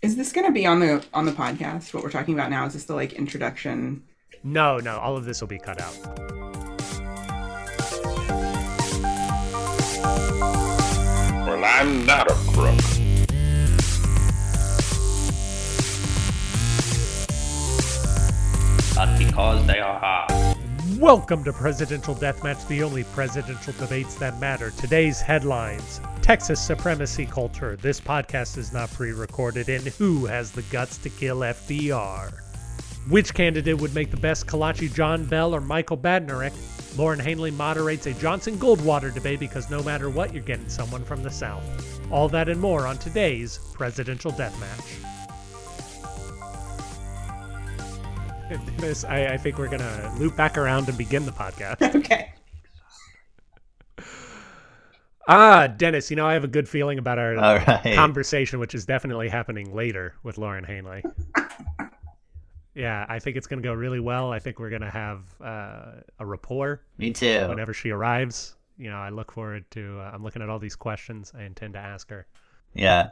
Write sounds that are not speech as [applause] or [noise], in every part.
Is this going to be on the on the podcast? What we're talking about now is this the like introduction? No, no, all of this will be cut out. Well, I'm not a crook. But because they are hard. Welcome to Presidential Deathmatch, the only presidential debates that matter. Today's headlines Texas supremacy culture. This podcast is not pre recorded. And who has the guts to kill FDR? Which candidate would make the best kolache John Bell or Michael Badnarik? Lauren Hainley moderates a Johnson Goldwater debate because no matter what, you're getting someone from the South. All that and more on today's Presidential Deathmatch. Dennis, I, I think we're going to loop back around and begin the podcast. [laughs] Okay. Ah, Dennis, you know, I have a good feeling about our All right. conversation, which is definitely happening later with Lauren Hainley. [laughs] yeah, I think it's going to go really well. I think we're going to have uh, a rapport Me too. whenever she arrives. You know, I look forward to. Uh, I'm looking at all these questions I intend to ask her. Yeah.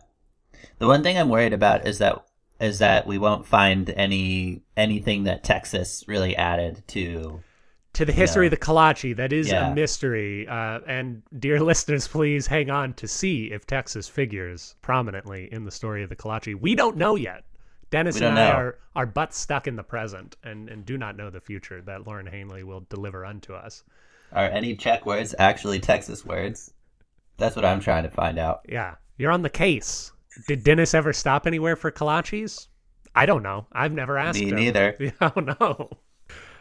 The one thing I'm worried about is that is that we won't find any anything that Texas really added to. To the history Yeah. of the kolache, that is Yeah. a mystery. Uh, and dear [laughs] listeners, please hang on to see if Texas figures prominently in the story of the kolache. We don't know yet. Dennis and I know. are, are but stuck in the present and, and do not know the future that Lauren Hainley will deliver unto us. Are any Czech words actually Texas words? That's what I'm trying to find out. Yeah, you're on the case. Did Dennis ever stop anywhere for kolaches? I don't know. I've never asked Me him. neither. [laughs] Oh no.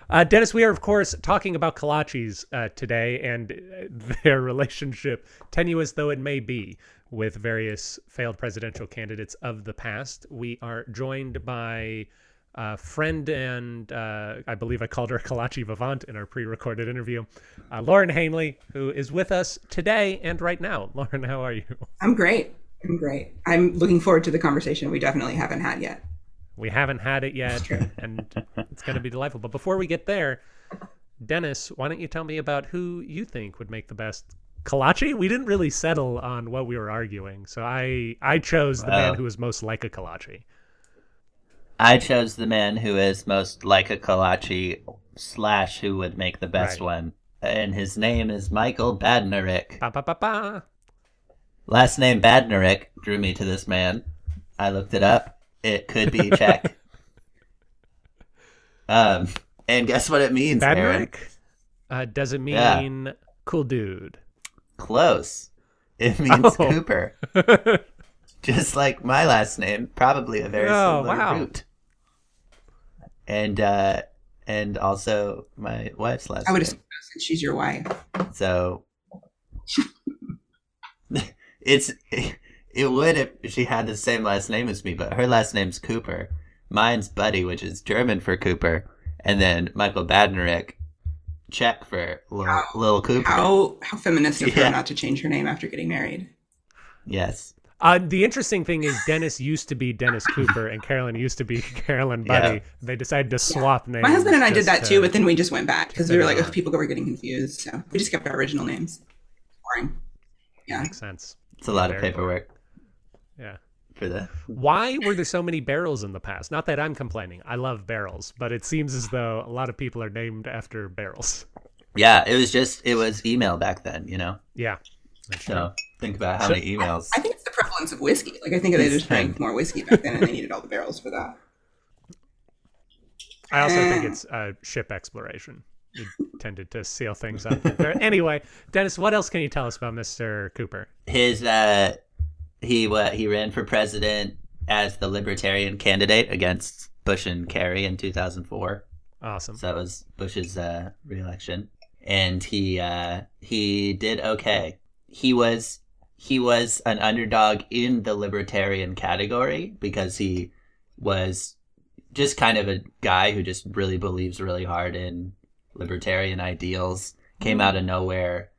Uh, Dennis, we are of course talking about kolaches uh, today and uh, [laughs] their relationship, tenuous though it may be, with various failed presidential candidates of the past. We are joined by uh, friend and uh, I believe I called her [laughs] Kolache Vivant in our pre-recorded interview, uh, Lauren Hainley, who is with us today and right now. Lauren, how are you? I'm great. I'm great. I'm looking forward to the conversation we definitely haven't had yet. We haven't had it yet, and it's going to be delightful. But before we get there, Dennis, why don't you tell me about who you think would make the best kolache? We didn't really settle on what we were arguing, so I I chose the man Well- who was most like a kolache. I chose the man who is most like a kolache slash who would make the best Right. one, and his name is Michael Badnarik. Ba ba ba ba. Last name Badnarik drew me to this man. I looked it up. It could be Czech. [laughs] um, and guess what it means, Aaron? Badnarik? Uh, does it Yeah. mean cool dude? Close. It [laughs] means Oh. Cooper. [laughs] Just like my last name, probably a very Oh, similar wow. root. And uh and also my wife's last I would name. assume since she's your wife. So it's [laughs] it would if she had the same last name as me, but her last name's Cooper. Mine's Buddy, which is German for Cooper, and then Michael Badnarik, Czech for little, little Cooper. How how feminist of Yeah. her not to change her name after getting married. Yes. Uh, the interesting thing is Dennis used to be Dennis Cooper and Carolyn used to be [laughs] Carolyn Buddy. Yeah. they decided to swap names. My husband and I did that to- too, but then we just went back because we were like, Yeah. ugh, people were getting confused. So we just kept our original names. Boring. Yeah. makes sense. It's a lot of Very paperwork Yeah. for the Why were there so many barrels in the past? Not that I'm complaining. I love barrels, but it seems as though a lot of people are named after barrels. Yeah, it was just it was email back then, you know. Yeah. that's true. So think about how So- many emails. I think it's the prevalence of whiskey. Like I think they just drank more whiskey back then, and they needed all the barrels for that. I also think Eh. it's uh, ship exploration. You tended to seal things up. Anyway, Dennis, what else can you tell us about Mr. Cooper? His uh, he what he ran for president as the Libertarian candidate against Bush and Kerry in 2004. Awesome. So that was Bush's uh, reelection, and he uh, he did okay. He was he was an underdog in the libertarian category because he was just kind of a guy who just really believes really hard in libertarian ideals. Came out of nowhere,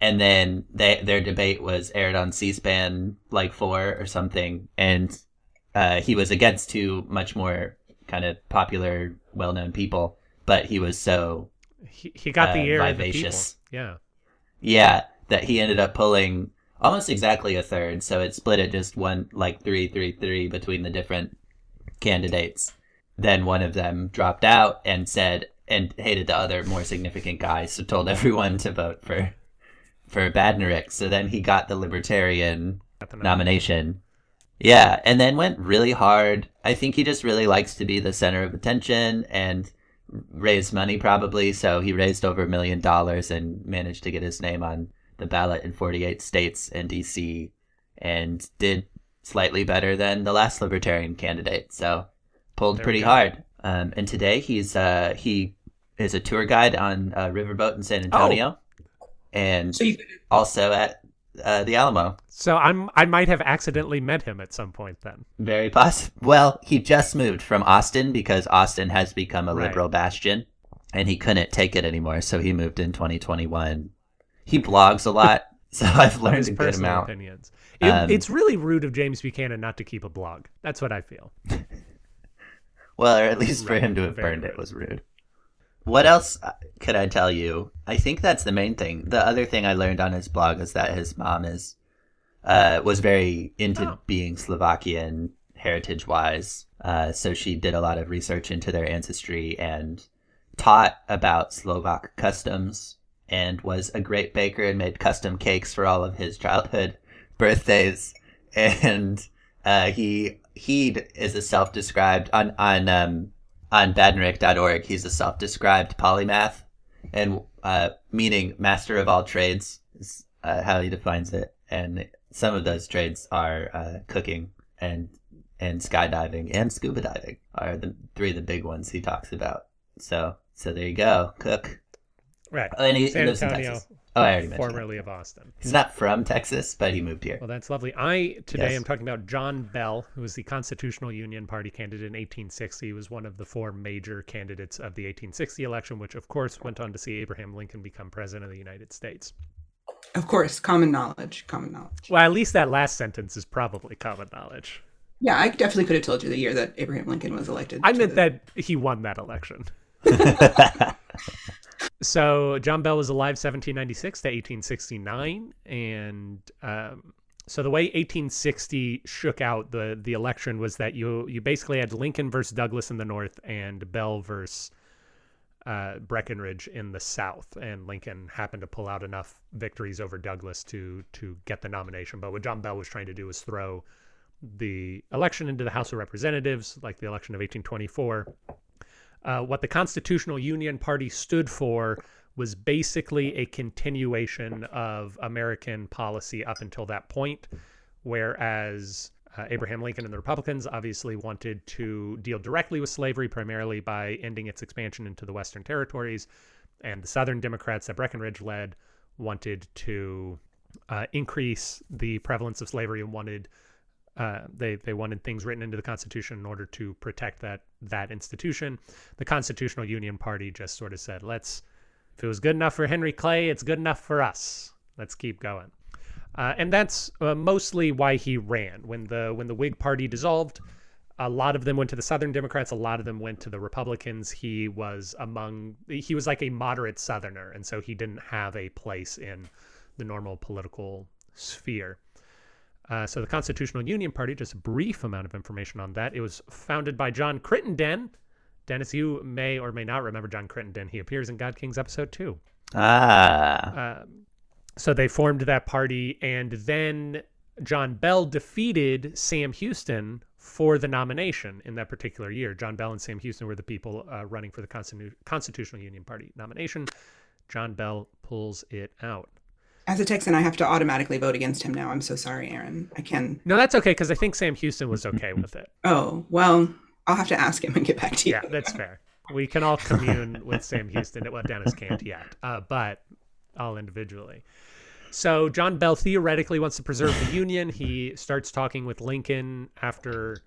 and then they their debate was aired on C-SPAN like four or something, and uh, he was against two much more kind of popular, well-known people, but he was so He, he got the uh, ear of the vivacious. Yeah. yeah that he ended up pulling almost exactly a third. So it split it just one, like three, three, three between the different candidates. Then one of them dropped out and said, and hated the other more significant guy, so told [laughs] everyone to vote for for Badnarik. So then he got the Libertarian Got the nomination. Yeah, and then went really hard. I think he just really likes to be the center of attention and raise money probably. So he raised over a million dollars and managed to get his name on the ballot in 48 states and DC and did slightly better than the last libertarian candidate. So pulled There pretty hard. Um, and today he's uh, he is a tour guide on a riverboat in Oh. San Antonio and So you also at uh, the Alamo. So I'm I might have accidentally met him at some point then. Very possible. Well, he just moved from Austin because Austin has become a Right. liberal bastion, and he couldn't take it anymore, so he moved in 2021. He blogs a lot, [laughs] so I've learned His a good amount. opinions. It, Um, it's really rude of James Buchanan not to keep a blog. That's what I feel. [laughs] Well, or at least for him to have very burned it was rude. What else uh, could I tell you? I think that's the main thing. The other thing I learned on his blog is that his mom is uh, was very into Oh. being Slovakian heritage wise. Uh, so she did a lot of research into their ancestry and taught about Slovak customs and was a great baker and made custom cakes for all of his childhood [laughs] birthdays. And uh, he he is a self-described on on um, on badnarik.org. He's a self-described polymath, and uh, meaning master of all trades is uh, how he defines it. And some of those trades are uh, cooking and and skydiving and scuba diving are the three of the big ones he talks about. So so there you go, cook. Right. Oh, and he, San lives in Texas. Oh, I already mentioned. that. formerly of Austin. He's not from Texas, but he moved here. Well, that's lovely. I today Yes. am talking about John Bell, who was the Constitutional Union Party candidate in 1860. He was one of the four major candidates of the 1860 election, which of course went on to see Abraham Lincoln become president of the United States. Of course, common knowledge, common knowledge. Well, at least that last sentence is probably common knowledge. Yeah, I definitely could have told you the year that Abraham Lincoln was elected. I to meant the- that he won that election. [laughs] [laughs] So John Bell was alive 1796 to 1869, and um, so the way 1860 shook out the the election was that you you basically had Lincoln versus Douglas in the north and Bell versus uh, Breckinridge in the south, and Lincoln happened to pull out enough victories over Douglas to to get the nomination. But what John Bell was trying to do was throw the election into the House of Representatives, like the election of 1824 uh, what the Constitutional Union Party stood for was basically a continuation of American policy up until that point, whereas uh, Abraham Lincoln and the Republicans obviously wanted to deal directly with slavery, primarily by ending its expansion into the Western territories, and the Southern Democrats that Breckinridge led wanted to uh, increase the prevalence of slavery and wanted uh, they they wanted things written into the Constitution in order to protect that that institution. The Constitutional Union Party just sort of said, "Let's if it was good enough for Henry Clay, it's good enough for us. Let's keep going." Uh, and that's uh, mostly why he ran when the when the Whig Party dissolved. A lot of them went to the Southern Democrats. A lot of them went to the Republicans. He was among he was like a moderate Southerner, and so he didn't have a place in the normal political sphere. Uh, so the Constitutional Union Party, just a brief amount of information on that. It was founded by John Crittenden. Dennis, you may or may not remember John Crittenden. He appears in God Kings episode two. ah, Um, so they formed that party, and then John Bell defeated Sam Houston for the nomination in that particular year. John Bell and Sam Houston were the people uh, running for the Constitu- Constitutional Union Party nomination. John Bell pulls it out. As a Texan, I have to automatically vote against him now. I'm so sorry, Aaron. I can. No, that's okay because I think Sam Houston was okay with it. [laughs] Oh well, I'll have to ask him and get back to you. Yeah, that's fair. We can all commune [laughs] with Sam Houston. Well, Dennis can't yet, uh, but all individually. So John Bell theoretically wants to preserve the Union. He starts talking with Lincoln after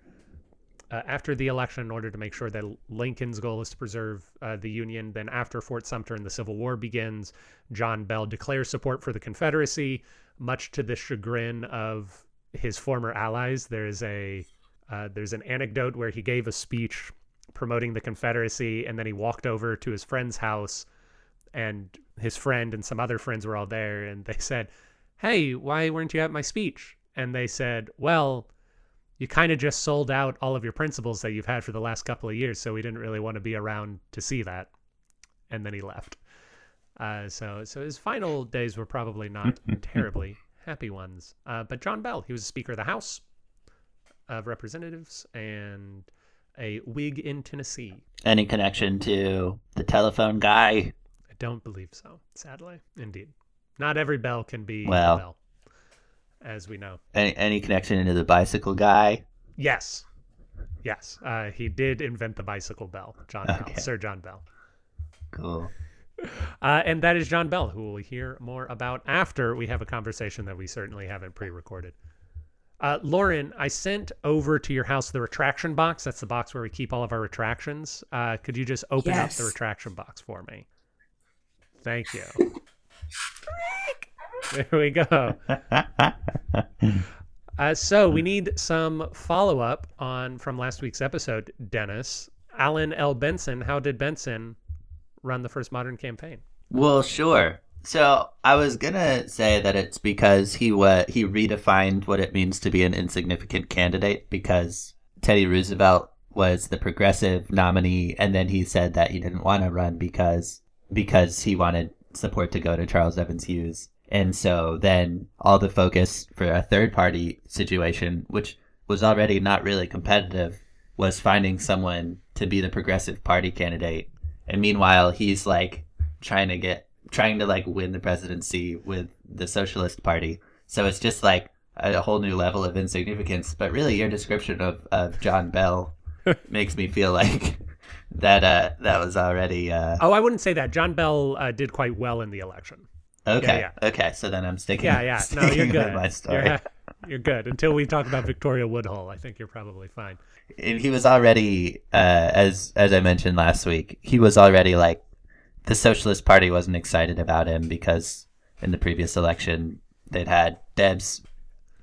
uh, after the election in order to make sure that Lincoln's goal is to preserve uh, the Union. Then after Fort Sumter and the Civil War begins, John Bell declares support for the Confederacy, much to the chagrin of his former allies. There is a uh, there's an anecdote where he gave a speech promoting the Confederacy, and then he walked over to his friend's house, and his friend and some other friends were all there, and they said, "Hey, why weren't you at my speech?" And they said, "Well, you kind of just sold out all of your principles that you've had for the last couple of years, so we didn't really want to be around to see that." And then he left. Uh, so, so his final days were probably not [laughs] terribly happy ones. Uh, but John Bell, he was Speaker of the House of Representatives and a Whig in Tennessee. Any connection to the telephone guy? I don't believe so, sadly. Indeed. Not every bell can be Well. a bell, as we know. Any, any connection into the bicycle guy? Yes. Yes. Uh, he did invent the bicycle bell, John Bell, Sir John Bell. Cool. Uh, and that is John Bell, who we'll hear more about after we have a conversation that we certainly haven't pre recorded. Uh, Lauren, I sent over to your house the retraction box. That's the box where we keep all of our retractions. Uh, could you just open up the retraction box for me? Thank you. [laughs] [laughs] there we go. [laughs] Uh, so we need some follow up on from last week's episode, Dennis. Alan L. Benson. How did Benson run the first modern campaign? Well, sure. So I was gonna say that it's because he wa- he redefined what it means to be an insignificant candidate because Teddy Roosevelt was the progressive nominee, and then he said that he didn't want to run because because he wanted support to go to Charles Evans Hughes, and so then all the focus for a third party situation, which was already not really competitive, was finding someone to be the progressive party candidate. And meanwhile, he's like trying to get trying to like win the presidency with the Socialist Party. So it's just like a whole new level of insignificance. But really, your description of, of John Bell [laughs] makes me feel like [laughs] that uh, that was already uh, Oh, I wouldn't say that. John Bell uh, did quite well in the election. Okay. yeah. Okay, so then I'm sticking. Yeah, yeah. No, you're good. My story. You're, you're good. Until we talk about Victoria Woodhull, I think you're probably fine. and he was already uh, as as I mentioned last week, he was already like the Socialist Party wasn't excited about him because in the previous election they'd had Debs,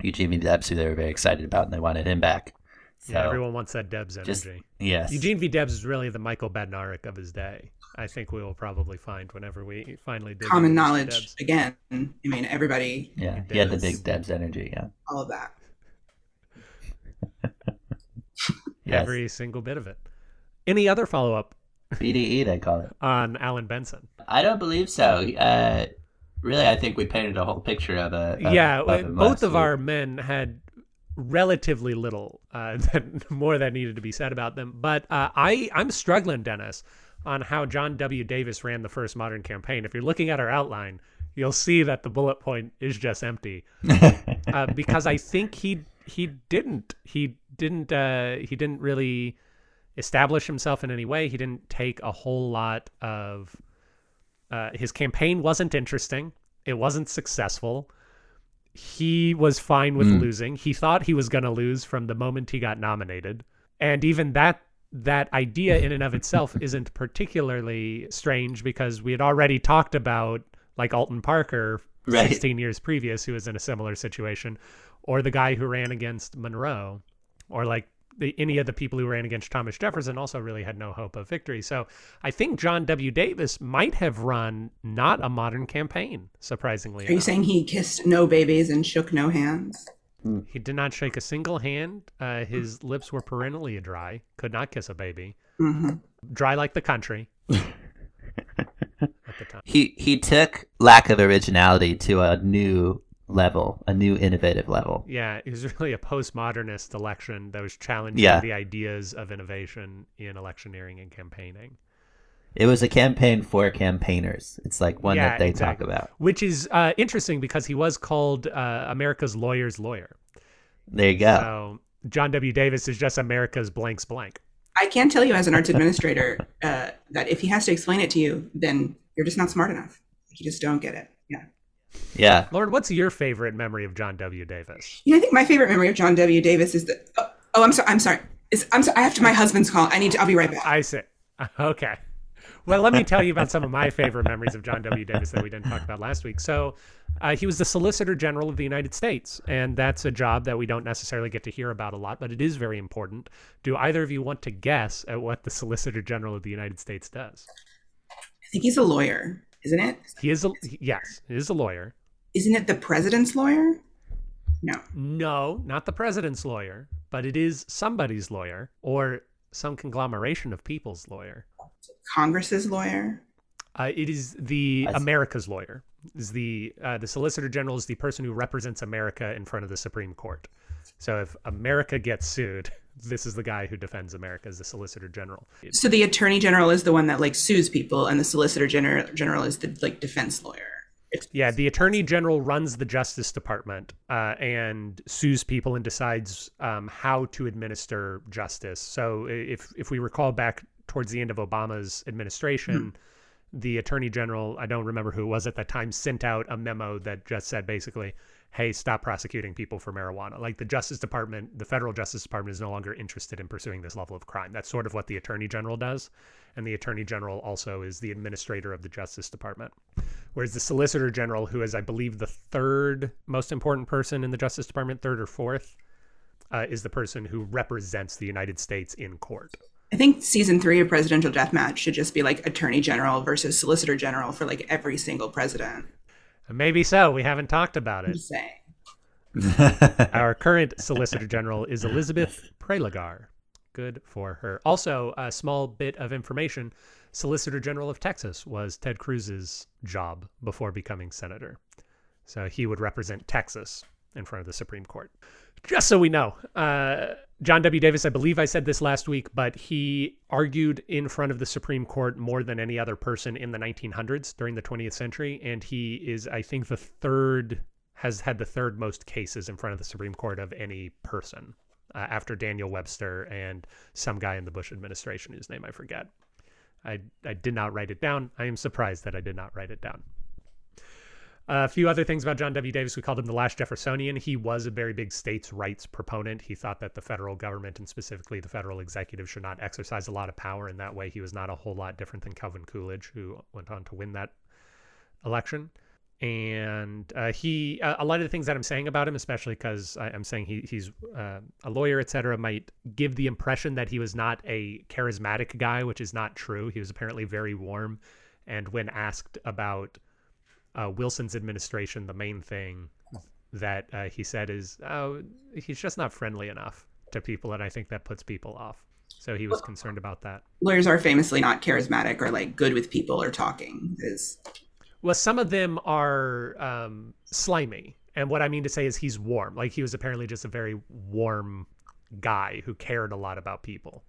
Eugene V. Debs, who they were very excited about, and they wanted him back. So Yeah, everyone wants that Debs energy. just yes, Eugene V. Debs is really the Michael Badnarik of his day. I think we will probably find whenever we finally dig Common knowledge Debs. again. I mean, everybody, yeah, he had the big Debs energy. Yeah, all of that. [laughs] yes, Every single bit of it. Any other follow up BDE they call it. [laughs] on Alan Benson? I don't believe so. Uh, really, I think we painted a whole picture of a of- yeah, of both of week. our men had relatively little uh, [laughs] that, more that needed to be said about them. But uh, I, I'm struggling, Dennis, on how John W. Davis ran the first modern campaign. If you're looking at our outline, you'll see that the bullet point is just empty [laughs] uh, because I think he he didn't he didn't uh, he didn't really establish himself in any way. He didn't take a whole lot of uh, his campaign wasn't interesting. It wasn't successful. He was fine with losing. He thought he was going to lose from the moment he got nominated, and even that that idea in and of itself [laughs] isn't particularly strange because we had already talked about like Alton Parker Right. 16 years previous who was in a similar situation or the guy who ran against Monroe or like the, any of the people who ran against Thomas Jefferson also really had no hope of victory. So I think John W. Davis might have run not a modern campaign, surprisingly. Are you saying he kissed no babies and shook no hands? He did not shake a single hand. Uh, his lips were perennially dry, could not kiss a baby. hmm Dry like the country [laughs] at the time. he he took lack of originality to a new level, a new innovative level. Yeah, it was really a postmodernist election that was challenging Yeah. the ideas of innovation in electioneering and campaigning. It was a campaign for campaigners. It's like one Yeah, that they exactly. talk about. Which is uh, interesting because he was called uh, America's lawyer's lawyer. There you go. So John W. Davis is just America's blanks blank. I can tell you as an arts administrator uh, that if he has to explain it to you, then you're just not smart enough. You just don't get it. Yeah. yeah. Lauren, what's your favorite memory of John W. Davis? You know, I think my favorite memory of John W. Davis is that. Oh, oh I'm sorry. I'm sorry. Is, I'm sorry. I have to my husband's call. I need to. I'll be right back. I see. [laughs] Okay. Well, let me tell you about some of my favorite memories of John W. Davis that we didn't talk about last week. So, uh, he was the Solicitor General of the United States, and that's a job that we don't necessarily get to hear about a lot, but it is very important. Do either of you want to guess at what the Solicitor General of the United States does? I think he's a lawyer, isn't it? He is a yes, he is a lawyer. Isn't it the president's lawyer? No. No, not the president's lawyer, but it is somebody's lawyer or some conglomeration of people's lawyer. Congress's lawyer? Uh, it is the America's lawyer. Is the uh, the Solicitor General is the person who represents America in front of the Supreme Court. So if America gets sued, [laughs] this is the guy who defends America as the Solicitor General. So the attorney general is the one that like sues people, and the solicitor general general is the like defense lawyer. It's, Yeah, the Attorney General runs the Justice Department uh, and sues people and decides um, how to administer justice. So, if if we recall back towards the end of Obama's administration, the Attorney General, I don't remember who it was at that time, sent out a memo that just said basically, "Hey, stop prosecuting people for marijuana." Like the Justice Department, the federal Justice Department is no longer interested in pursuing this level of crime. That's sort of what the Attorney General does, and the Attorney General also is the administrator of the Justice Department. Whereas the Solicitor General, who is, I believe, the third most important person in the Justice Department, third or fourth, uh, is the person who represents the United States in court. I think season three of Presidential Deathmatch should just be like attorney general versus solicitor general for like every single president. Maybe so. We haven't talked about it. [laughs] Our current Solicitor General is Elizabeth Prelogar. Good for her. Also, a small bit of information Solicitor General of Texas was Ted Cruz's job before becoming senator. So he would represent Texas in front of the Supreme Court. Just so we know, uh, John W. Davis, I believe I said this last week, but he argued in front of the Supreme Court more than any other person in the 1900s during the 20th century. And he is, I think, the third, has had the third most cases in front of the Supreme Court of any person uh, after Daniel Webster and some guy in the Bush administration whose name I forget. I, I did not write it down. I am surprised that I did not write it down. A few other things about John W. Davis. We called him the last Jeffersonian. He was a very big states' rights proponent. He thought that the federal government and specifically the federal executive should not exercise a lot of power. In that way, he was not a whole lot different than Calvin Coolidge, who went on to win that election. And uh, he, uh, a lot of the things that I'm saying about him, especially because I'm saying he, he's uh, a lawyer, et cetera, might give the impression that he was not a charismatic guy, which is not true. He was apparently very warm. And when asked about uh, Wilson's administration, the main thing that uh, he said is, oh, he's just not friendly enough to people. And I think that puts people off. So he was concerned about that. Lawyers are famously not charismatic or like good with people or talking. Is Well, some of them are um, slimy. And what I mean to say is he's warm. Like he was apparently just a very warm guy who cared a lot about people.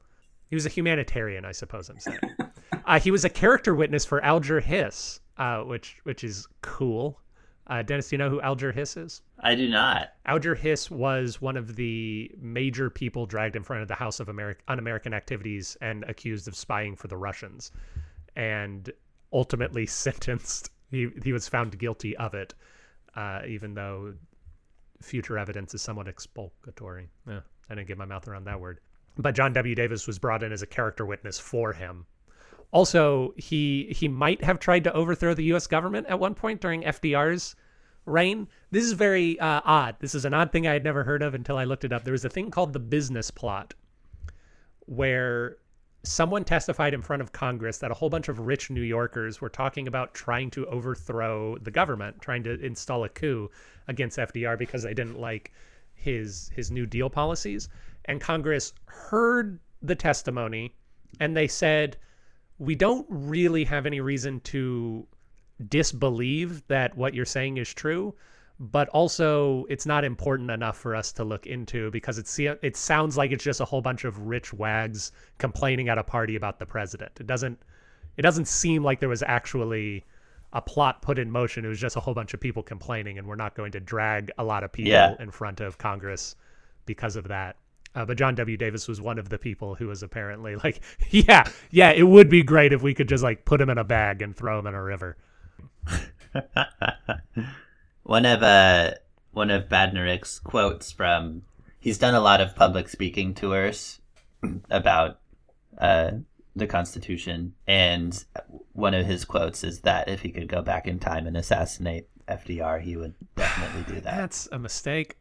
He was a humanitarian, I suppose I'm saying. [laughs] uh, he was a character witness for Alger Hiss, uh, which which is cool. Uh, Dennis, do you know who Alger Hiss is? I do not. Alger Hiss was one of the major people dragged in front of the House of Ameri Un-American Activities and accused of spying for the Russians, and ultimately [laughs] sentenced. He he was found guilty of it, uh, even though future evidence is somewhat expulgatory. Yeah, I didn't get my mouth around that word. But John W. Davis was brought in as a character witness for him. Also, he he might have tried to overthrow the U.S. government at one point during FDR's reign. This is very uh, odd. This is an odd thing I had never heard of until I looked it up. There was a thing called the business plot, where someone testified in front of Congress that a whole bunch of rich New Yorkers were talking about trying to overthrow the government, trying to install a coup against FDR because they didn't like his his New Deal policies. And Congress heard the testimony and they said, we don't really have any reason to disbelieve that what you're saying is true, but also it's not important enough for us to look into because it's it sounds like it's just a whole bunch of rich wags complaining at a party about the president. It doesn't it doesn't seem like there was actually a plot put in motion. It was just a whole bunch of people complaining, and we're not going to drag a lot of people Yeah. in front of Congress because of that. Uh, but John W. Davis was one of the people who was apparently like, [laughs] yeah, yeah, it would be great if we could just like put him in a bag and throw him in a river. [laughs] one of uh one of Badnarik's quotes from he's done a lot of public speaking tours [clears throat] about uh the Constitution, and one of his quotes is that if he could go back in time and assassinate FDR, he would definitely do that. [sighs] That's a mistake.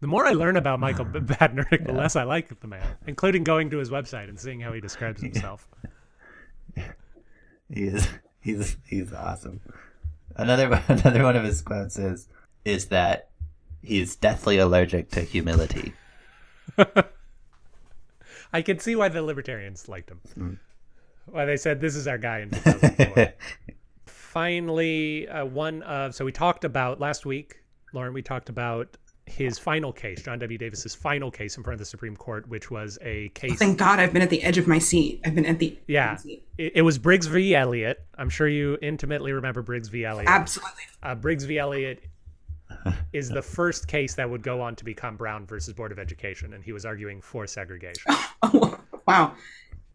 The more I learn about Michael B- Badnarik, the less I like the man, including going to his website and seeing how he describes [laughs] himself. He is he's he's awesome. Another [laughs] another one of his quotes is is that he's deathly allergic to humility. [laughs] I can see why the libertarians liked him. Mm. Why they said this is our guy in 2004. Finally, uh, one of so we talked about last week, Lauren. We talked about his final case, John W. Davis's final case in front of the Supreme Court, which was a case. Thank God I've been at the edge of my seat. I've been at the Yeah, it, it was Briggs v. Elliott. I'm sure you intimately remember Briggs v. Elliott. Absolutely. Uh, Briggs v. Elliott is the first case that would go on to become Brown versus Board of Education, and he was arguing for segregation. [laughs] Oh, wow.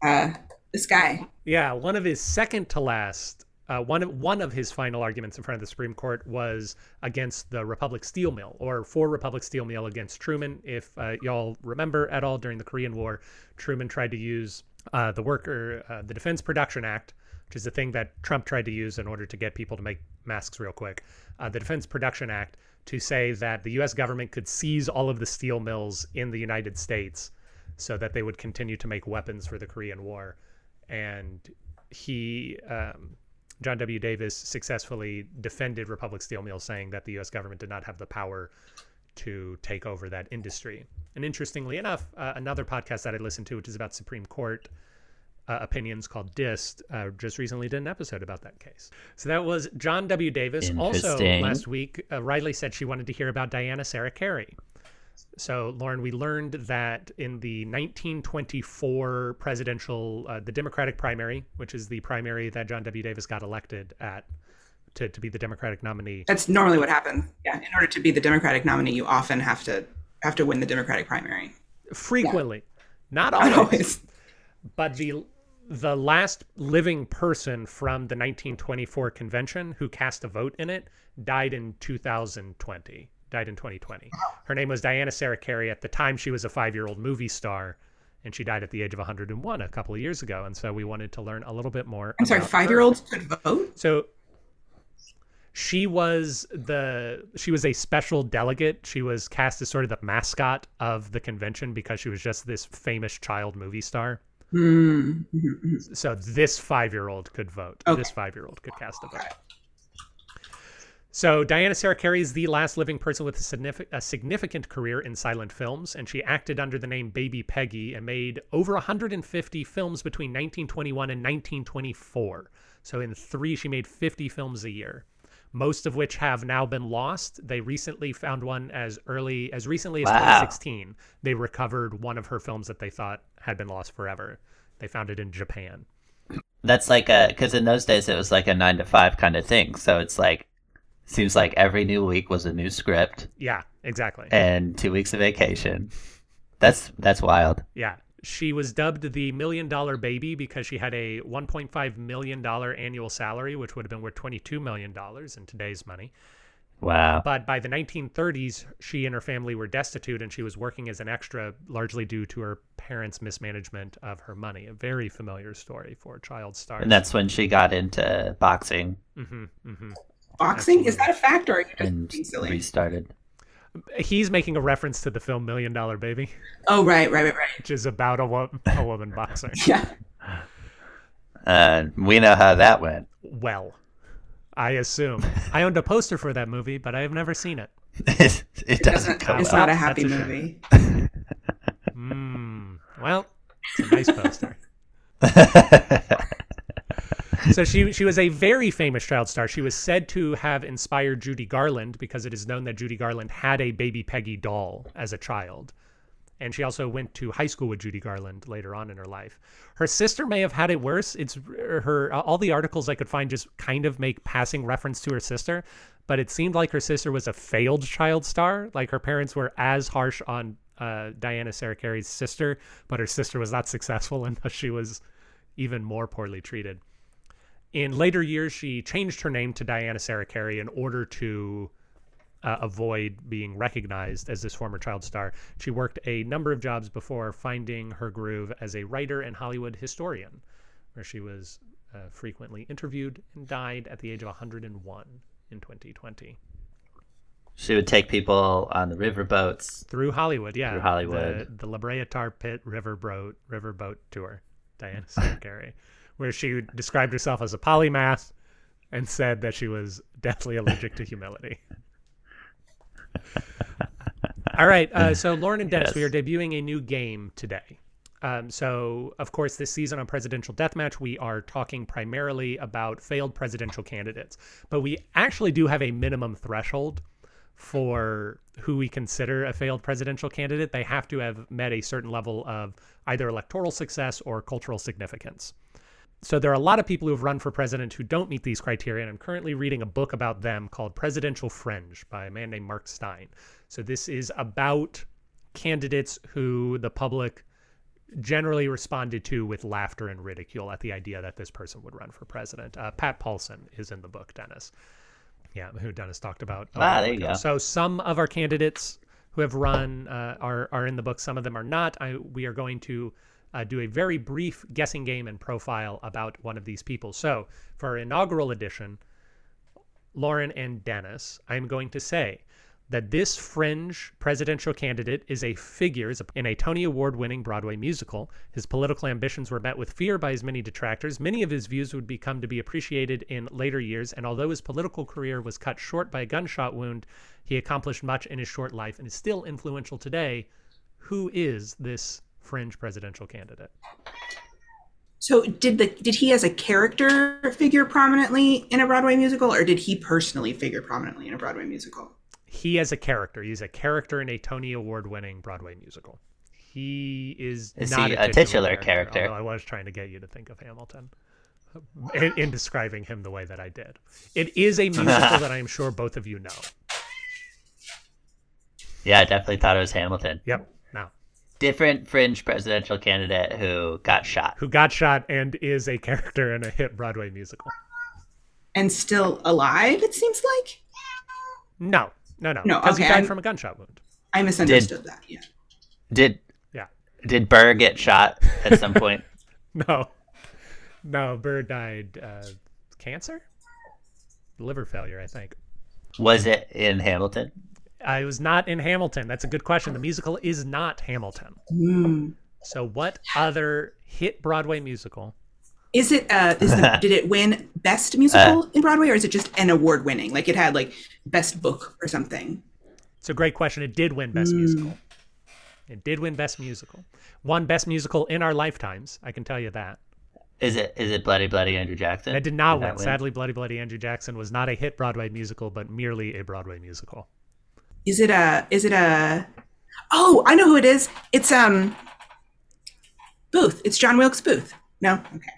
Uh, this guy. Yeah, one of his second to last, uh, one of one of his final arguments in front of the Supreme Court was against the Republic Steel Mill, or for Republic Steel Mill against Truman. If uh, y'all remember at all, during the Korean War, Truman tried to use uh, the Worker, uh, the Defense Production Act, which is the thing that Trump tried to use in order to get people to make masks real quick. Uh, the Defense Production Act to say that the U.S. government could seize all of the steel mills in the United States so that they would continue to make weapons for the Korean War. And he, um, John W. Davis, successfully defended Republic Steel Mills, saying that the U.S. government did not have the power to take over that industry. And interestingly enough, uh, another podcast that I listened to, which is about Supreme Court uh, opinions called DIST, uh, just recently did an episode about that case. So that was John W. Davis. Also, last week, uh, Riley said she wanted to hear about Diana Serra Cary. So, Lauren, we learned that in the 1924 presidential, uh, the Democratic primary, which is the primary that John W. Davis got elected at to, to be the Democratic nominee. That's normally what happens. Yeah. In order to be the Democratic nominee, you often have to have to win the Democratic primary. Frequently, not Not always, always. but the the last living person from the 1924 convention who cast a vote in it died in 2020 died in 2020 her name was diana serra cary at the time she was a five-year-old movie star and she died at the age of 101 a couple of years ago and so we wanted to learn a little bit more I'm sorry, five year olds could vote? So she was the she was a special delegate. She was cast as sort of the mascot of the convention because she was just this famous child movie star. Mm, mhm. [laughs] So this five year old could vote. Okay. This five year old could cast a vote. So Diana Serra Cary is the last living person with a significant, a significant career in silent films, and she acted under the name Baby Peggy and made over 150 films between 1921 and 1924. So in three, she made 50 films a year, most of which have now been lost. They recently found one as early as recently as Wow. 2016. They recovered one of her films that they thought had been lost forever. They found it in Japan. That's like a because in those days it was like a nine to five kind of thing. So it's like seems like every new week was a new script Yeah, exactly. and two weeks of vacation. That's that's wild. Yeah. She was dubbed the Million Dollar Baby because she had a $1.5 million annual salary, which would have been worth $22 million in today's money. Wow. But by the 1930s, she and her family were destitute and she was working as an extra, largely due to her parents' mismanagement of her money. A very familiar story for a child stars. And that's when she got into boxing hmm hmm Boxing? Is that a fact or are you just and being silly? restarted. He's making a reference to the film Million Dollar Baby, Oh, right, right, right, right. which is about a, wo a woman boxing. [laughs] Yeah. Uh, we know how that went. Well, I assume. I owned a poster for that movie, but I have never seen it. it, [laughs] it doesn't Doesn't, come it's up. not a That's happy a movie. Mm, well, it's a nice poster. [laughs] so she she was a very famous child star. She was said to have inspired Judy Garland because it is known that Judy Garland had a baby Peggy doll as a child. And she also went to high school with Judy Garland later on in her life. Her sister may have had it worse. It's her all the articles I could find just kind of make passing reference to her sister, but it seemed like her sister was a failed child star. Like her parents were as harsh on uh, Diana Serra Cary's sister, but her sister was not successful [laughs] and she was even more poorly treated. In later years, she changed her name to Diana Serra Cary in order to uh, avoid being recognized as this former child star. She worked a number of jobs before finding her groove as a writer and Hollywood historian, where she was uh, frequently interviewed and died at the age of 101 in 2020. she would take people on the riverboats. Through Hollywood, yeah. Through Hollywood. The, the La Brea Tar Pit Riverboat, Riverboat Tour, Diana Serra Cary, [laughs] where she described herself as a polymath and said that she was deathly allergic to humility. [laughs] All right. Uh, so, Lauren and Dennis, Yes. we are debuting a new game today. Um, so, of course, this season on Presidential Deathmatch, we are talking primarily about failed presidential candidates, but we actually do have a minimum threshold for who we consider a failed presidential candidate. They have to have met a certain level of either electoral success or cultural significance. So there are a lot of people who have run for president who don't meet these criteria, and I'm currently reading a book about them called Presidential Fringe by a man named Mark Stein. So this is about candidates who the public generally responded to with laughter and ridicule at the idea that this person would run for president. Uh, Pat Paulsen is in the book, Dennis. Yeah, who Dennis talked about. Ah, there you go. So some of our candidates who have run uh, are are in the book. Some of them are not. I, we are going to uh, do a very brief guessing game and profile about one of these people. So for our inaugural edition, Lauren and Dennis, I'm going to say that this fringe presidential candidate is a figure in a Tony Award winning Broadway musical. His political ambitions were met with fear by his many detractors. Many of his views would become to be appreciated in later years, and although his political career was cut short by a gunshot wound, he accomplished much in his short life and is still influential today. Who is this fringe presidential candidate? So did the did he as a character figure prominently in a Broadway musical, or did he personally figure prominently in a Broadway musical? He as a character. He's a character in a Tony Award winning Broadway musical. He is, Is not he a a titular character? although I was trying to get you to think of Hamilton [laughs] in, in describing him the way that I did. It is a musical that I am sure both of you know. [laughs] Yeah, I definitely thought it was Hamilton. Yep. Now, Different fringe presidential candidate who got shot. who got shot and is a character in a hit Broadway musical. And still alive, it seems like. No, no, no. No, Because okay, he died I'm- from a gunshot wound. I misunderstood that. Yeah. Did Yeah. did Burr get shot at some point? [laughs] No. No, Burr died uh, cancer? Liver failure, I think. Was it in Hamilton? I was not in Hamilton. That's a good question. The musical is not Hamilton. Mm. So, what other hit Broadway musical? Is it uh is the, [laughs] did it win best musical in Broadway or is it just an award winning? Like it had like best book or something. It's a great question. It did win Best Musical. It did win Best Musical. Won Best Musical in our lifetimes. I can tell you that. Is it is it Bloody Bloody Andrew Jackson? It did not that win. Sadly, Bloody Bloody Andrew Jackson was not a hit Broadway musical, but merely a Broadway musical. Is it a is it a Oh, I know who it is. It's um Booth. It's John Wilkes Booth. No? Okay.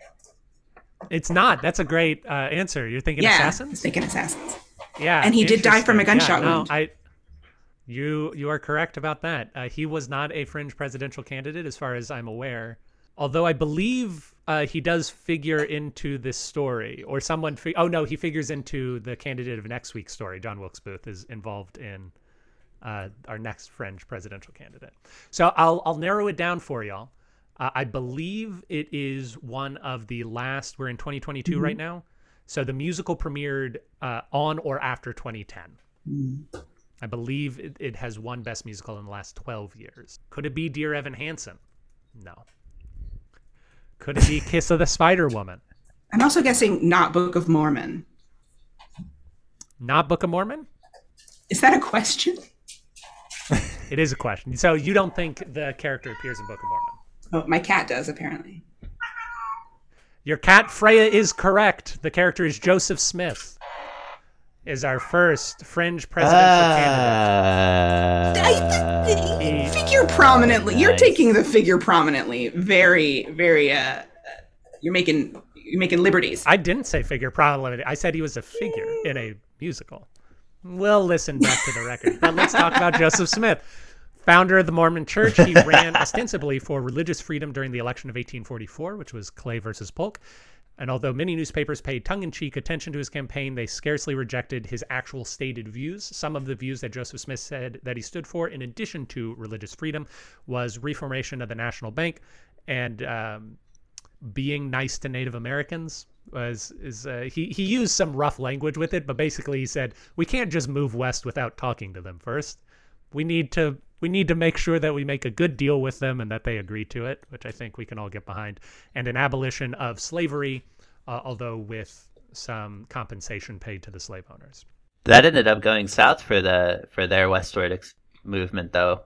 It's not. That's a great uh, answer. You're thinking Yeah. I was Assassins? thinking assassins. Yeah, And he did die from a gunshot yeah, no, wound. I, you you are correct about that. Uh, he was not a fringe presidential candidate, as far as I'm aware. Although I believe uh, he does figure into this story, or someone. Oh no, he figures into the candidate of next week's story. John Wilkes Booth is involved in uh, our next fringe presidential candidate. So I'll I'll narrow it down for y'all. Uh, I believe it is one of the last. We're in 2022 right now, so the musical premiered uh, on or after 2010. I believe it, it has won Best Musical in the last 12 years. Could it be Dear Evan Hansen? No. Could it be Kiss of the Spider Woman? I'm also guessing not Book of Mormon. Not Book of Mormon? Is that a question? It is a question. So you don't think the character appears in Book of Mormon? Oh, my cat does apparently. Your cat Freya is correct. The character is Joseph Smith. Is our first fringe presidential candidate. Uh, I, figure prominently. You're taking the figure prominently. Very, very. uh uh, You're making you're making liberties. I didn't say figure prominently. I said he was a figure in a musical. We'll listen back to the record. But let's talk about Joseph Smith. Founder of the Mormon Church, he ran [laughs] ostensibly for religious freedom during the election of 1844, which was Clay versus Polk. And although many newspapers paid tongue in cheek attention to his campaign, they scarcely rejected his actual stated views. Some of the views that Joseph Smith said that he stood for, in addition to religious freedom, was reformation of the national bank and um, being nice to Native Americans was is uh, he he used some rough language with it, but basically he said we can't just move west without talking to them first. We need to we need to make sure that we make a good deal with them and that they agree to it, which I think we can all get behind, and an abolition of slavery, uh, although with some compensation paid to the slave owners. That ended up going south for the for their westward ex- movement, though.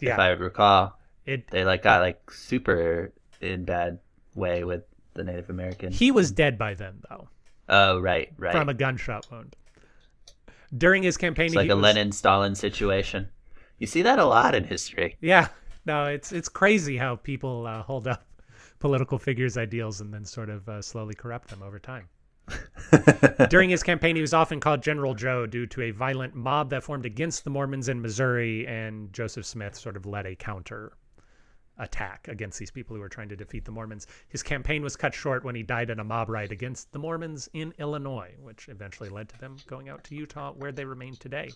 Yeah. If I recall, It they like got like super in bad way with the Native American. he was dead by then though oh, right, right. from a gunshot wound. During his campaign, it's like a was- Lenin Stalin situation. You see that a lot in history. Yeah, no, it's it's crazy how people uh, hold up political figures' ideals and then sort of uh, slowly corrupt them over time. [laughs] During his campaign, he was often called General Joe due to a violent mob that formed against the Mormons in Missouri, and Joseph Smith sort of led a counter attack against these people who were trying to defeat the Mormons. His campaign was cut short when he died in a mob riot against the Mormons in Illinois, which eventually led to them going out to Utah, where they remain today.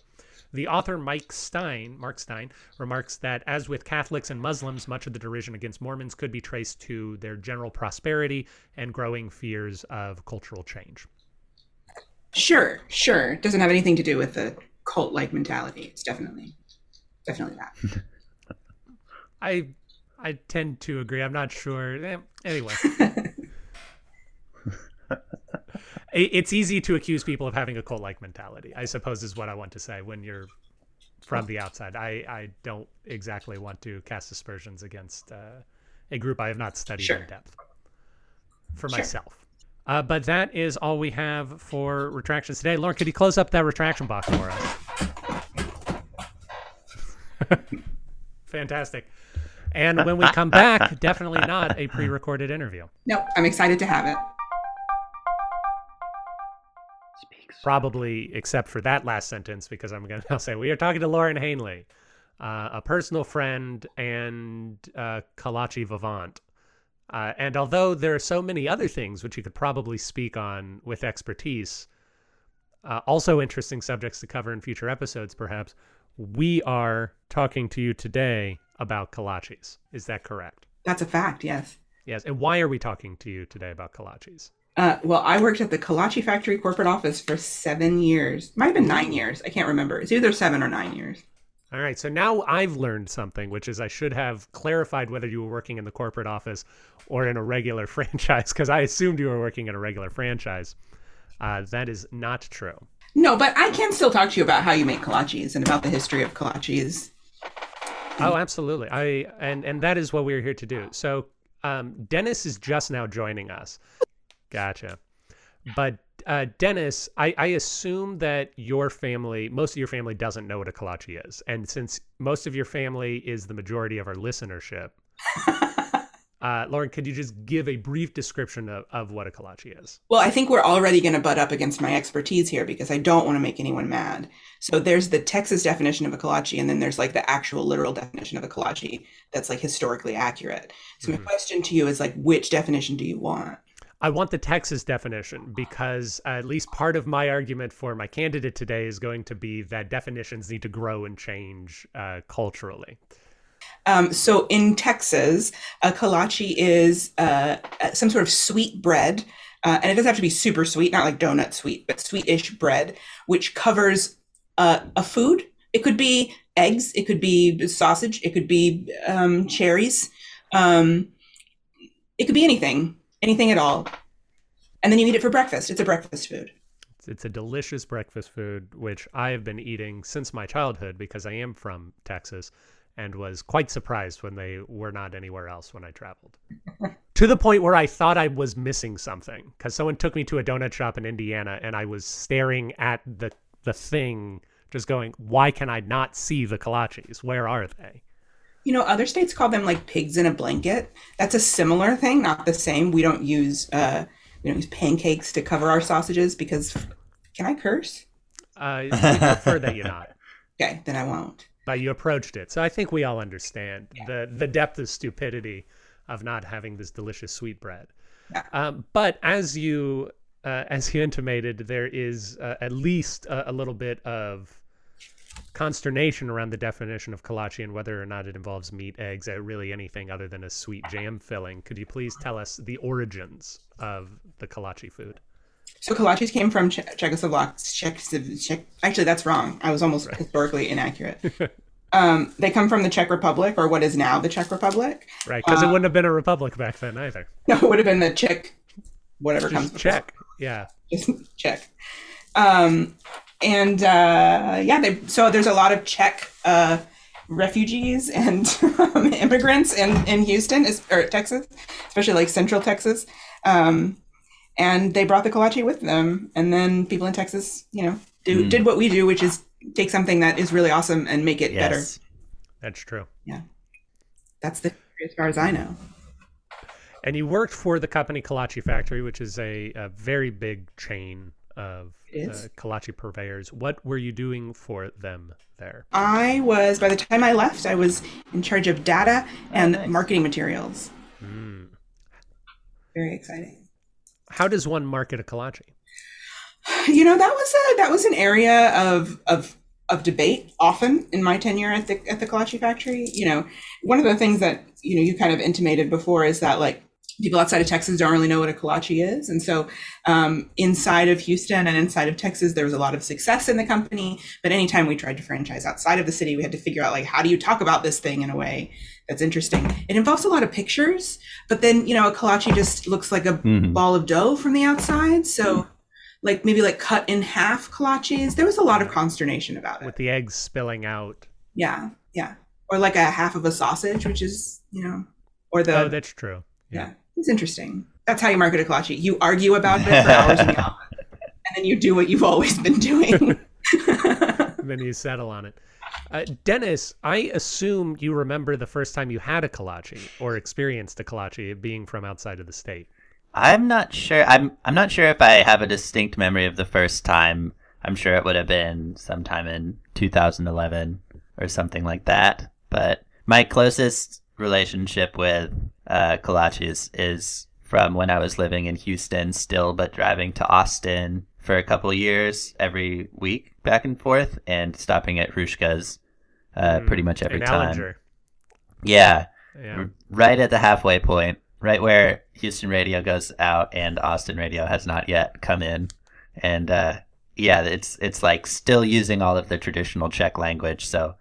The author Mike Stein, Mark Stein, remarks that as with Catholics and Muslims, much of the derision against Mormons could be traced to their general prosperity and growing fears of cultural change. Sure, sure. It doesn't have anything to do with the cult like mentality. It's definitely definitely that. [laughs] I I tend to agree. I'm not sure. Eh, Anyway, [laughs] it's easy to accuse people of having a cult-like mentality. I suppose is what I want to say when you're from the outside. I I don't exactly want to cast aspersions against uh, a group I have not studied Sure. in depth for Sure. myself. Uh, but that is all we have for retractions today. Lauren, could you close up that retraction box for us? [laughs] Fantastic. And when we come back, definitely not a pre-recorded interview. no, I'm excited to have it. probably except for that last sentence because I'm going [laughs] to say we are talking to Lauren Hainley, uh, a personal friend and uh, Kolache Vivant. Uh, and although there are so many other things which you could probably speak on with expertise, uh, also interesting subjects to cover in future episodes, perhaps, we are talking to you today about kolaches. Is that correct? That's a fact. Yes. Yes. And why are we talking to you today about kolaches? Uh, well, I worked at the Kolache factory corporate office for seven years. Might have been nine years. I can't remember. It's either seven or nine years. All right, so now I've learned something, which is I should have clarified whether you were working in the corporate office or in a regular [laughs] franchise, because I assumed you were working in a regular franchise. Uh, that is not true. No, but I can still talk to you about how you make kolaches and about the history of kolaches. Oh, absolutely. I and and that is what we're here to do. So, um, Dennis is just now joining us. Gotcha. But uh, Dennis, I, I assume that your family, most of your family, doesn't know what a kolache is, and since most of your family is the majority of our listenership, uh, Lauren, could you just give a brief description of, of what a kolache is? Well, I think we're already going to butt up against my expertise here because I don't want to make anyone mad. So there's the Texas definition of a kolache, and then there's like the actual literal definition of a kolache that's like historically accurate. So my question to you is like, which definition do you want? I want the Texas definition because at least part of my argument for my candidate today is going to be that definitions need to grow and change uh, culturally. Um, so in Texas, a kolache is uh, some sort of sweet bread, uh, and it doesn't have to be super sweet, not like donut sweet, but sweetish bread, which covers uh, a food. It could be eggs, it could be sausage, it could be um, cherries, um, it could be anything, anything at all. And then you eat it for breakfast. It's a breakfast food. It's a delicious breakfast food, which I have been eating since my childhood because I am from Texas and was quite surprised when they were not anywhere else when I traveled. [laughs] to the point where I thought I was missing something because someone took me to a donut shop in Indiana and I was staring at the the thing just going, why can I not see the kolaches? Where are they? You know, other states call them like pigs in a blanket. That's a similar thing, not the same. We don't use uh, we don't use pancakes to cover our sausages because can I curse? Uh, we prefer that you not. [laughs] Okay, then I won't. But you approached it. So I think we all understand the, the depth of stupidity of not having this delicious sweet bread. Yeah. Um, but as you uh, as you intimated, there is uh, at least a, a little bit of consternation around the definition of kolache and whether or not it involves meat, eggs, or really anything other than a sweet jam filling. Could you please tell us the origins of the kolache food? So kolaches came from che- Czechoslovakia. Czech, Czech, actually, that's wrong. I was almost historically inaccurate. [laughs] um, they come from the Czech Republic, or what is now the Czech Republic. Right, because it wouldn't have been a republic back then either. [laughs] No, it would have been the Czech, whatever comes Just before. check. Yeah. just check. Um, and uh, yeah, they so there's a lot of Czech uh, refugees and [laughs] um, immigrants in in Houston or Texas, especially like Central Texas. Um, and they brought the kolache with them, and then people in Texas, you know, do, Mm. did what we do, which is take something that is really awesome and make it better. That's true. Yeah. That's the as far as I know. And you worked for the company Kolache Factory, which is a, a very big chain of uh, kolache purveyors. What were you doing for them there? I was by the time I left, I was in charge of data and nice. marketing materials. Mm. Very exciting. How does one market a kolache? You know that was a that was an area of of of debate often in my tenure at the at the Kolache factory. You know, one of the things that you know you kind of intimated before is that like people outside of Texas don't really know what a kolache is, and so um, inside of Houston and inside of Texas, there was a lot of success in the company. But anytime we tried to franchise outside of the city, we had to figure out like how do you talk about this thing in a way that's interesting. It involves a lot of pictures, but then you know a kolache just looks like a Mhm. ball of dough from the outside, so like maybe like cut in half kolaches. There was a lot of consternation about it. With the eggs spilling out. Yeah, yeah. Or like a half of a sausage, which is you know, or the oh, that's true. yeah. It's interesting. That's how you market a kolache. You argue about it for hours in the office, and then you do what you've always been doing. [laughs] Then you settle on it. Uh, Dennis, I assume you remember the first time you had a kolache or experienced a kolache being from outside of the state. I'm not sure. I'm I'm not sure if I have a distinct memory of the first time. I'm sure it would have been sometime in 2011 or something like that. But my closest relationship with uh, kolaches is from when I was living in Houston still, but driving to Austin for a couple years every week back and forth and stopping at Hruska's uh, pretty much every time. Ellinger. Yeah, Yeah. r- right at the halfway point, right where Houston radio goes out and Austin radio has not yet come in. And uh, yeah, it's it's like still using all of the traditional Czech language. So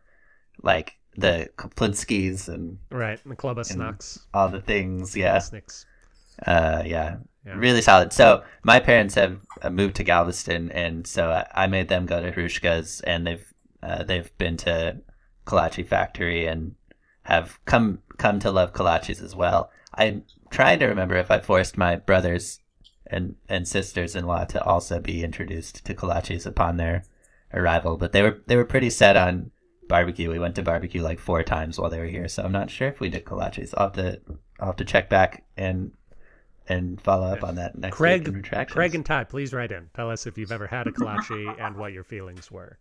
like the Kaplinskis and Right. and The Klobasneks. all the things. Yeah, Snicks. uh, yeah, Yeah. really solid. So my parents have uh, moved to Galveston, and so I, made them go to Hruska's, and they've uh, they've been to Kolache Factory and have come come to love kolaches as well. I'm trying to remember if I forced my brothers and and sisters in law to also be introduced to kolaches upon their arrival, but they were they were pretty set on barbecue. We went to barbecue like four times while they were here, so I'm not sure if we did kolaches. I'll have to I'll have to check back and and follow up on that next week in Craig, retractions. Craig and Todd, please write in. Tell us if you've ever had a kolache [laughs] and what your feelings were.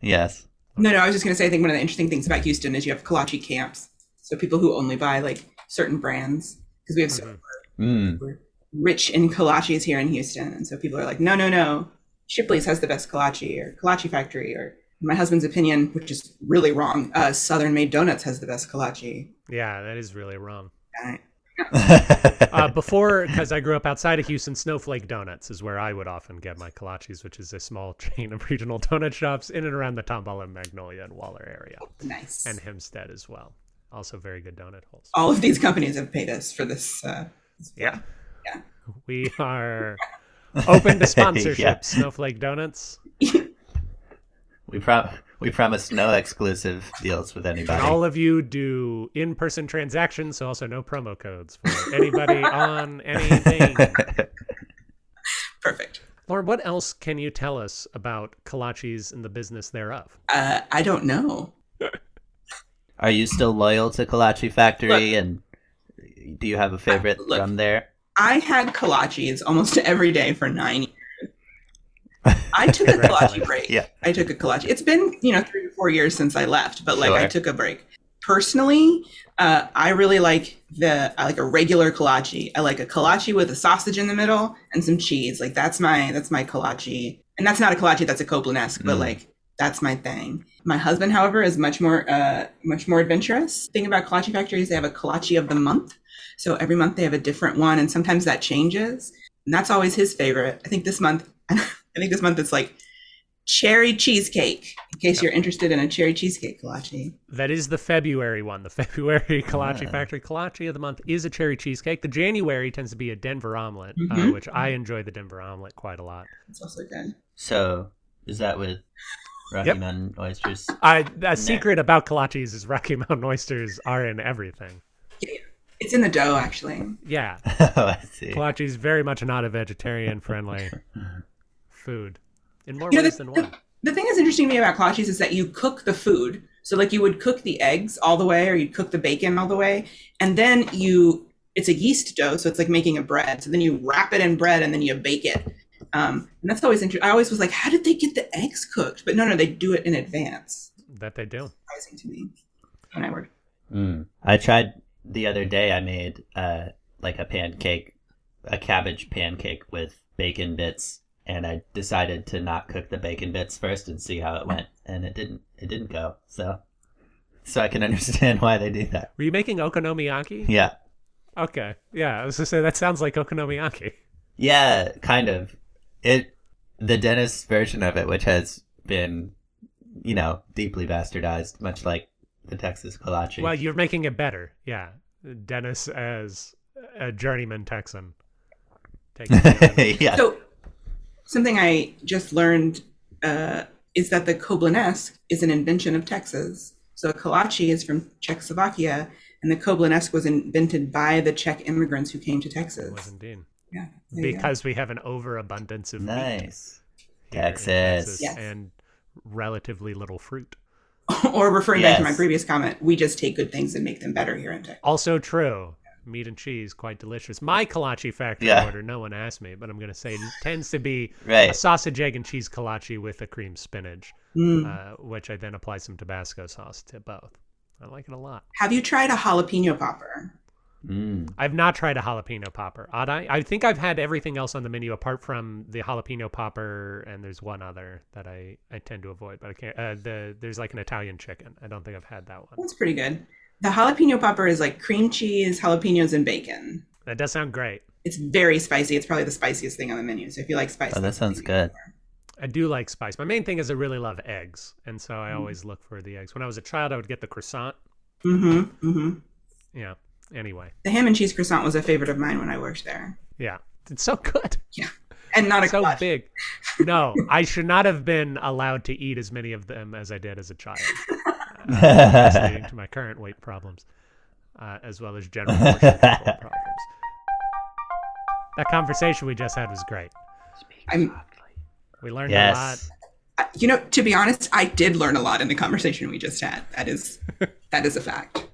yes, no, no. I was just gonna say. I think one of the interesting things about Houston is you have kolache camps. So people who only buy like certain brands because we have so mm. we're rich in kolaches here in Houston, and so people are like, no, no, no, Shipley's has the best kolache, or Kolache Factory, or my husband's opinion, which is really wrong, uh, Southern Made Donuts has the best kolache. Yeah, that is really wrong. Uh, [laughs] before, because I grew up outside of Houston, Snowflake Donuts is where I would often get my kolaches, which is a small [laughs] chain of regional donut shops in and around the Tomball and Magnolia and Waller area, nice. and Hempstead as well. Also, very good donut holes. All of these companies have paid us for this. Uh, Yeah. Yeah. We are open to [laughs] sponsorship. Yeah. Snowflake Donuts. we prom we promise no exclusive deals with anybody. All of you do in person transactions, so also no promo codes for anybody [laughs] on anything. [laughs] perfect. Lauren, what else can you tell us about kolaches and the business thereof? Uh, I don't know. [laughs] Are you still loyal to Kolache Factory, and do you have a favorite look. from there? I had kolaches almost every day for nine years. [laughs] I took a kolache break. Yeah. I took a kolache. It's been, you know, three or four years since I left, but like I took a break. Personally, uh, I really like the I like a regular kolache. I like a kolache with a sausage in the middle and some cheese. Like that's my that's my kolache. And that's not a kolache, that's a Copeland-esque, but Mm. like that's my thing. My husband, however, is much more uh much more adventurous. Thing about kolache factories, they have a kolache of the month. So every month they have a different one, and sometimes that changes. And that's always his favorite. I think this month, [laughs] I think this month it's like cherry cheesecake. In case you're interested in a cherry cheesecake kolache. That is the February one. The [laughs] February Kolache. Factory Kolache of the month is a cherry cheesecake. The January tends to be a Denver omelet, uh, Mhm. which I enjoy the Denver omelet quite a lot. It's also good. So is that with Rocky Yep. Mountain oysters? I a secret about kolaches is Rocky Mountain oysters are in everything. It's in the dough, actually. Yeah, [laughs] oh, I see. kolache is very much not a vegetarian friendly [laughs] food in more You know, the, than the, one. the thing that's interesting to me about kolaches is that you cook the food. So, like, you would cook the eggs all the way, or you'd cook the bacon all the way, and then you. It's a yeast dough, so it's like making a bread. So then you wrap it in bread, and then you bake it. Um, and that's always interesting. I always was like, how did they get the eggs cooked? But no, no, they do it in advance. That they do. Surprising to me when I worked. Mm. I tried the other day. I made uh like a pancake, a cabbage pancake with bacon bits, and I decided to not cook the bacon bits first and see how it went, and it didn't. It didn't go. So, so I can [laughs] understand why they do that. Were you making okonomiyaki? Yeah, Okay, yeah. I was gonna say that sounds like okonomiyaki. yeah, kind of. It the Dennis version of it, which has been, you know, deeply bastardized, much like the Texas kolache. Well, you're making it better. Yeah, Dennis as a journeyman Texan. Taking [laughs] yeah. So, something I just learned uh, is that the Klobasnek is an invention of Texas. So, kolache is from Czechoslovakia, and the Klobasnek was invented by the Czech immigrants who came to Texas. was indeed Yeah, there you go. because we have an overabundance of Nice. here Texas. Yes. and relatively little fruit. [laughs] or referring back to my previous comment, we just take good things and make them better here in Texas. Also true. Meat and cheese, quite delicious. My kolache factory Yeah. order, no one asked me, but I'm going to say it tends to be a sausage, egg, and cheese kolache with a cream spinach, Mm. uh, which I then apply some Tabasco sauce to both. I like it a lot. Have you tried a jalapeno popper? Mm. I've not tried a jalapeno popper. Odd I? I think I've had everything else on the menu apart from the jalapeno popper, and there's one other that I, I tend to avoid. But I can't. Uh, the there's like an Italian chicken. I don't think I've had that one. That's pretty good. The jalapeno popper is like cream cheese, jalapenos, and bacon. That does sound great. It's very spicy. It's probably the spiciest thing on the menu. So if you like spicy, Oh, that sounds good. I do like spice. My main thing is I really love eggs, and so Mm. I always look for the eggs. When I was a child, I would get the croissant. Mm-hmm. Mm-hmm. Yeah. Anyway, The ham and cheese croissant was a favorite of mine when I worked there. yeah, it's so good, [laughs] Yeah, and not a so clutch. big. No, I should not have been allowed to eat as many of them as I did as a child, [laughs] uh, leading to [laughs] my current weight problems, uh, as well as general portion control [laughs] problems. That conversation we just had was great. I'm, We learned a lot. you know, to be honest, I did learn a lot in the conversation we just had. That is, that is a fact.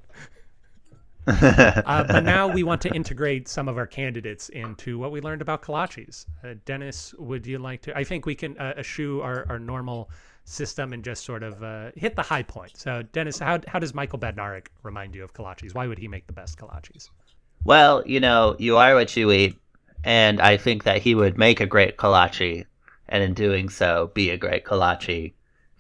Uh, but now we want to integrate some of our candidates into what we learned about kolaches. Uh, Dennis, would you like to? I think we can uh, eschew our, our normal system and just sort of uh, hit the high point. So, Dennis, how, how does Michael Badnarik remind you of kolaches? Why would he make the best kolaches? Well, you know, you are what you eat, and I think that he would make a great kolache, and in doing so, be a great kolache.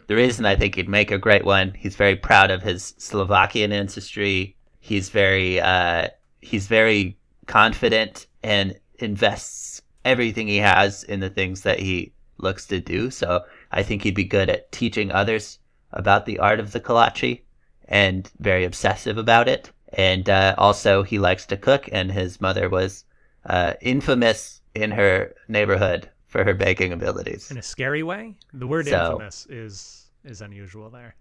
The reason I think he'd make a great one, he's very proud of his Slovakian ancestry. He's very, uh, he's very confident and invests everything he has in the things that he looks to do. So I think he'd be good at teaching others about the art of the kolache and very obsessive about it. And uh, also, he likes to cook, and his mother was uh, infamous in her neighborhood for her baking abilities. In a scary way? The word So- infamous is is unusual there.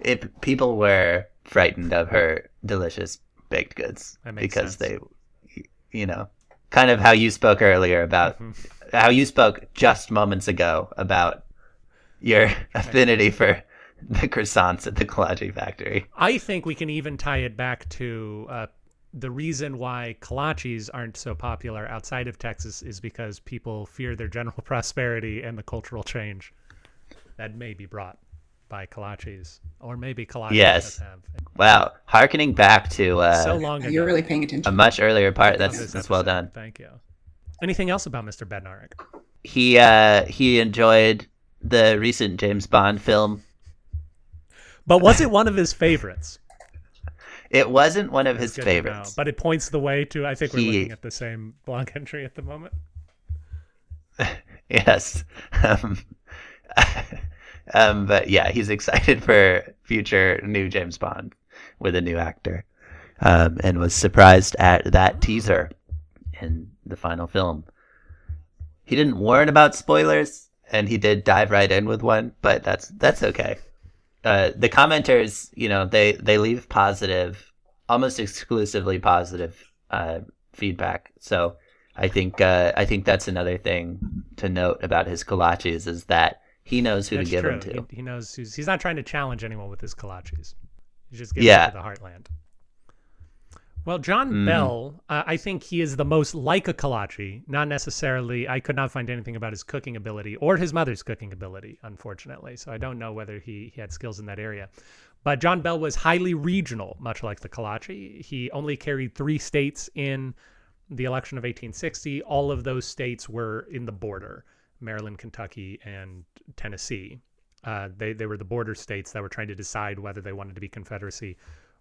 It, people were frightened of her delicious baked goods because sense. they, you know, kind of how you spoke earlier about Mhm. how you spoke just moments ago about your affinity for the croissants at the kolache factory. I think we can even tie it back to uh, the reason why kolaches aren't so popular outside of Texas is because people fear their general [laughs] prosperity and the cultural change that may be brought by kolaches, or maybe kolaches Yes. have Wow, harkening back to uh, so long ago. You're really paying attention. a much earlier part. of That's this that's well done. Thank you. Anything else about Mr. Badnarik? He uh he enjoyed the recent James Bond film. But was it one of his favorites? [laughs] It wasn't one of his know. favorites. But it points the way to. I think we're He- looking at the same blog entry at the moment. [laughs] Yes. Um, [laughs] um, but yeah, he's excited for future new James Bond with a new actor, um, and was surprised at that teaser in the final film. He didn't warn about spoilers, and he did dive right in with one, but that's that's okay. Uh, the commenters, you know, they they leave positive, almost exclusively positive uh, feedback. So I think uh, I think that's another thing to note about his kolaches is that he knows who That's to give true. them to. He, he knows who's, he's not trying to challenge anyone with his kolaches. He's just giving Yeah. it to the heartland. Well, John Mhm. Bell, uh, I think he is the most like a kolache. Not necessarily. I could not find anything about his cooking ability or his mother's cooking ability, unfortunately. So I don't know whether he, he had skills in that area. But John Bell was highly regional, much like the kolache. He only carried three states in the election of 1860. All of those states were in the border Maryland, Kentucky, and Tennessee. Uh, they, they were the border states that were trying to decide whether they wanted to be Confederacy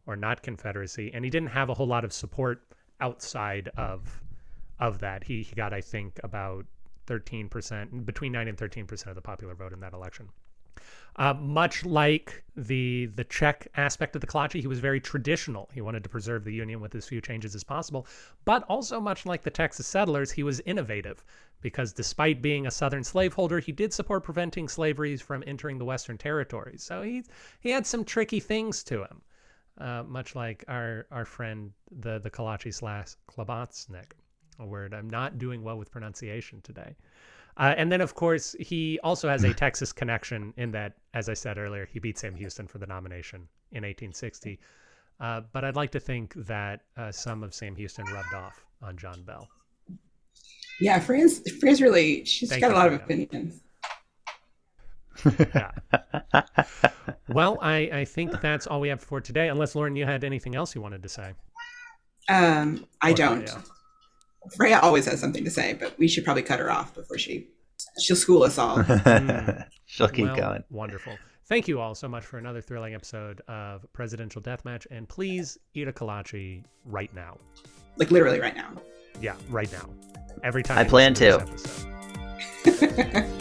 or not Confederacy. And he didn't have a whole lot of support outside of of that. He, he got, I think, about 13%, between 9 and 13% of the popular vote in that election. Uh, much like the the Czech aspect of the Kolache, he was very traditional. He wanted to preserve the union with as few changes as possible. But also, much like the Texas settlers, he was innovative because despite being a Southern slaveholder, he did support preventing slaveries from entering the Western territories. So he he had some tricky things to him, uh, much like our our friend the the Kolache slash Klabatsnik, a word I'm not doing well with pronunciation today. Uh, and then, of course, he also has a [laughs] Texas connection in that, as I said earlier, he beat Sam Houston for the nomination in 1860. Uh, but I'd like to think that uh, some of Sam Houston rubbed off on John Bell. Yeah, Fran's Fran's really she's Thank got a lot of opinions. Yeah. well, I, I think that's all we have for today, unless, Lauren, you had anything else you wanted to say. Um, I Or don't. Freya. Freya always has something to say, but we should probably cut her off before she she'll school us all. [laughs] She'll keep Well, going. Wonderful. Thank you all so much for another thrilling episode of Presidential Deathmatch. And please eat a kolache right now. like literally right now. Yeah, right now. Every time I you plan listen [laughs]